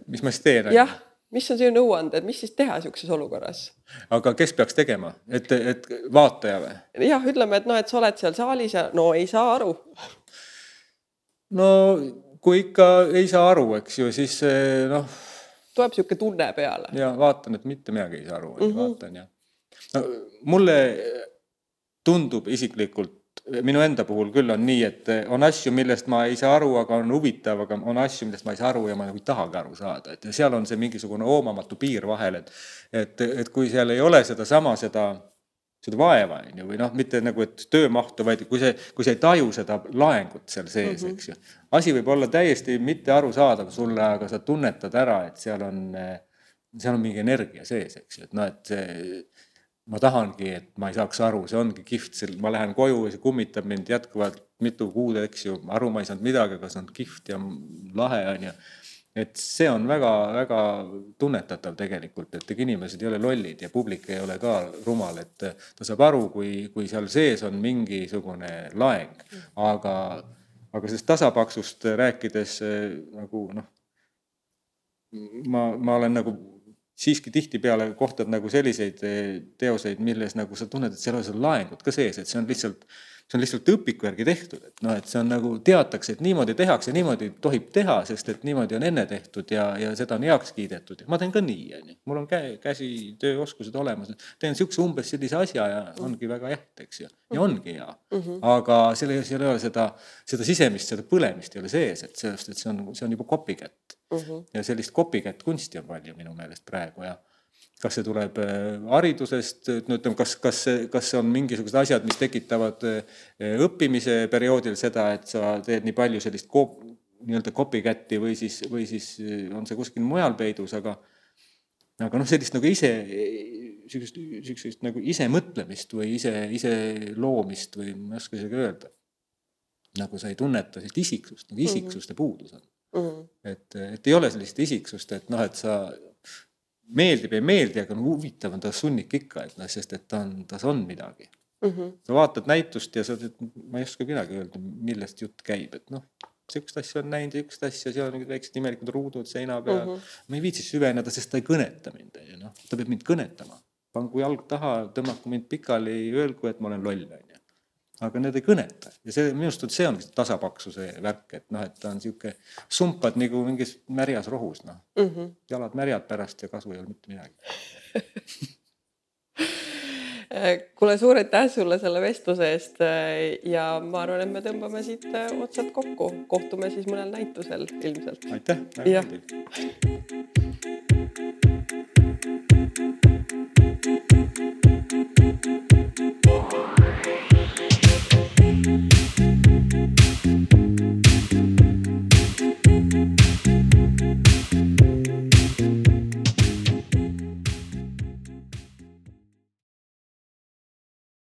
mis ma siis teen? jah, mis on sinu nõuanded, mis siis teha niisuguses olukorras? aga kes peaks tegema, et, et vaataja või? jah, ütleme, et noh, et sa oled seal saalis ja no ei saa aru. no kui ikka ei saa aru, eks ju, siis noh. tuleb niisugune tunne peale. ja vaatan, et mitte midagi ei saa aru mm, -hmm. vaatan ja no, mulle tundub isiklikult minu enda puhul küll on nii, et on asju, millest ma ei saa aru, aga on huvitav, aga on asju, millest ma ei saa aru ja ma nagu ei tahagi aru saada, et seal on see mingisugune hoomamatu piir vahel, et et, et kui seal ei ole sedasama, seda, seda vaeva, on ju, või noh, mitte nagu, et töömahtu, vaid kui see, kui sa ei taju seda laengut seal sees mm, -hmm. eks ju. asi võib olla täiesti mitte arusaadav sulle, aga sa tunnetad ära, et seal on, seal on mingi energia sees, eks ju, et noh, et see ma tahangi, et ma ei saaks aru, see ongi kihvt, ma lähen koju ja see kummitab mind jätkuvalt mitu kuud, eks ju, aru ma ei saanud midagi, aga see on kihvt ja lahe on ju. et see on väga-väga tunnetatav tegelikult, et ega inimesed ei ole lollid ja publik ei ole ka rumal, et ta saab aru, kui, kui seal sees on mingisugune laeng, aga, aga sellest tasapaksust rääkides nagu noh, ma, ma olen nagu siiski tihtipeale kohtad nagu selliseid eh, teoseid, milles nagu sa tunned, et seal ei ole seda laengut ka sees, et see on lihtsalt, see on lihtsalt õpiku järgi tehtud, et noh, et see on nagu teatakse, et niimoodi tehakse, niimoodi tohib teha, sest et niimoodi on enne tehtud ja, ja seda on heaks kiidetud ja ma teen ka nii, on ju. mul on käe, käsitööoskused olemas, teen siukse umbes sellise asja ja ongi väga eht, eks ju. ja ongi hea mm. -hmm. aga selle, seal ei ole seda, seda sisemist, seda põlemist ei ole sees, et sellest, et see on, see on juba copycat mm. -hmm. ja sellist copycat kunsti on palju minu meelest praegu ja kas see tuleb äh, haridusest, no ütleme, kas, kas, kas on mingisugused asjad, mis tekitavad äh, õppimise perioodil seda, et sa teed nii palju sellist kop, nii-öelda copycat'i või siis, või siis äh, on see kuskil mujal peidus, aga aga noh, sellist nagu ise, sihukest, sihukest nagu ise mõtlemist või ise, ise loomist või ma ei oska isegi öelda. nagu sa ei tunneta sellist isiksust, nagu isiksuste mm -hmm. puudus on mm. -hmm. et, et ei ole sellist isiksust, et noh, et sa meeldib, ei meeldi, aga no huvitav on ta sunnik ikka, et noh, sest et ta on, tas on midagi mm. -hmm. sa vaatad näitust ja sa ütled, ma ei oska midagi öelda, millest jutt käib, et noh, sihukest asja on näinud ja sihukest asja, seal on mingid väiksed imelikud ruudud seina peal mm. -hmm. ma ei viitsi süveneda, sest ta ei kõneta mind, on ju noh, ta peab mind kõnetama. pangu jalg taha, tõmmaku mind pikali, öelgu, et ma olen loll, on ju aga need ei kõneta ja see minu arust on, see ongi tasapaksuse värk, et noh, et ta on niisugune sumpad nagu mingis märjas rohus, noh mm -hmm. jalad märjad pärast ja kasu ei ole mitte midagi kuule, suur aitäh sulle selle vestluse eest äh, ja ma arvan, et me tõmbame siit äh, otsad kokku, kohtume siis mõnel näitusel ilmselt. aitäh, väga meeldiv.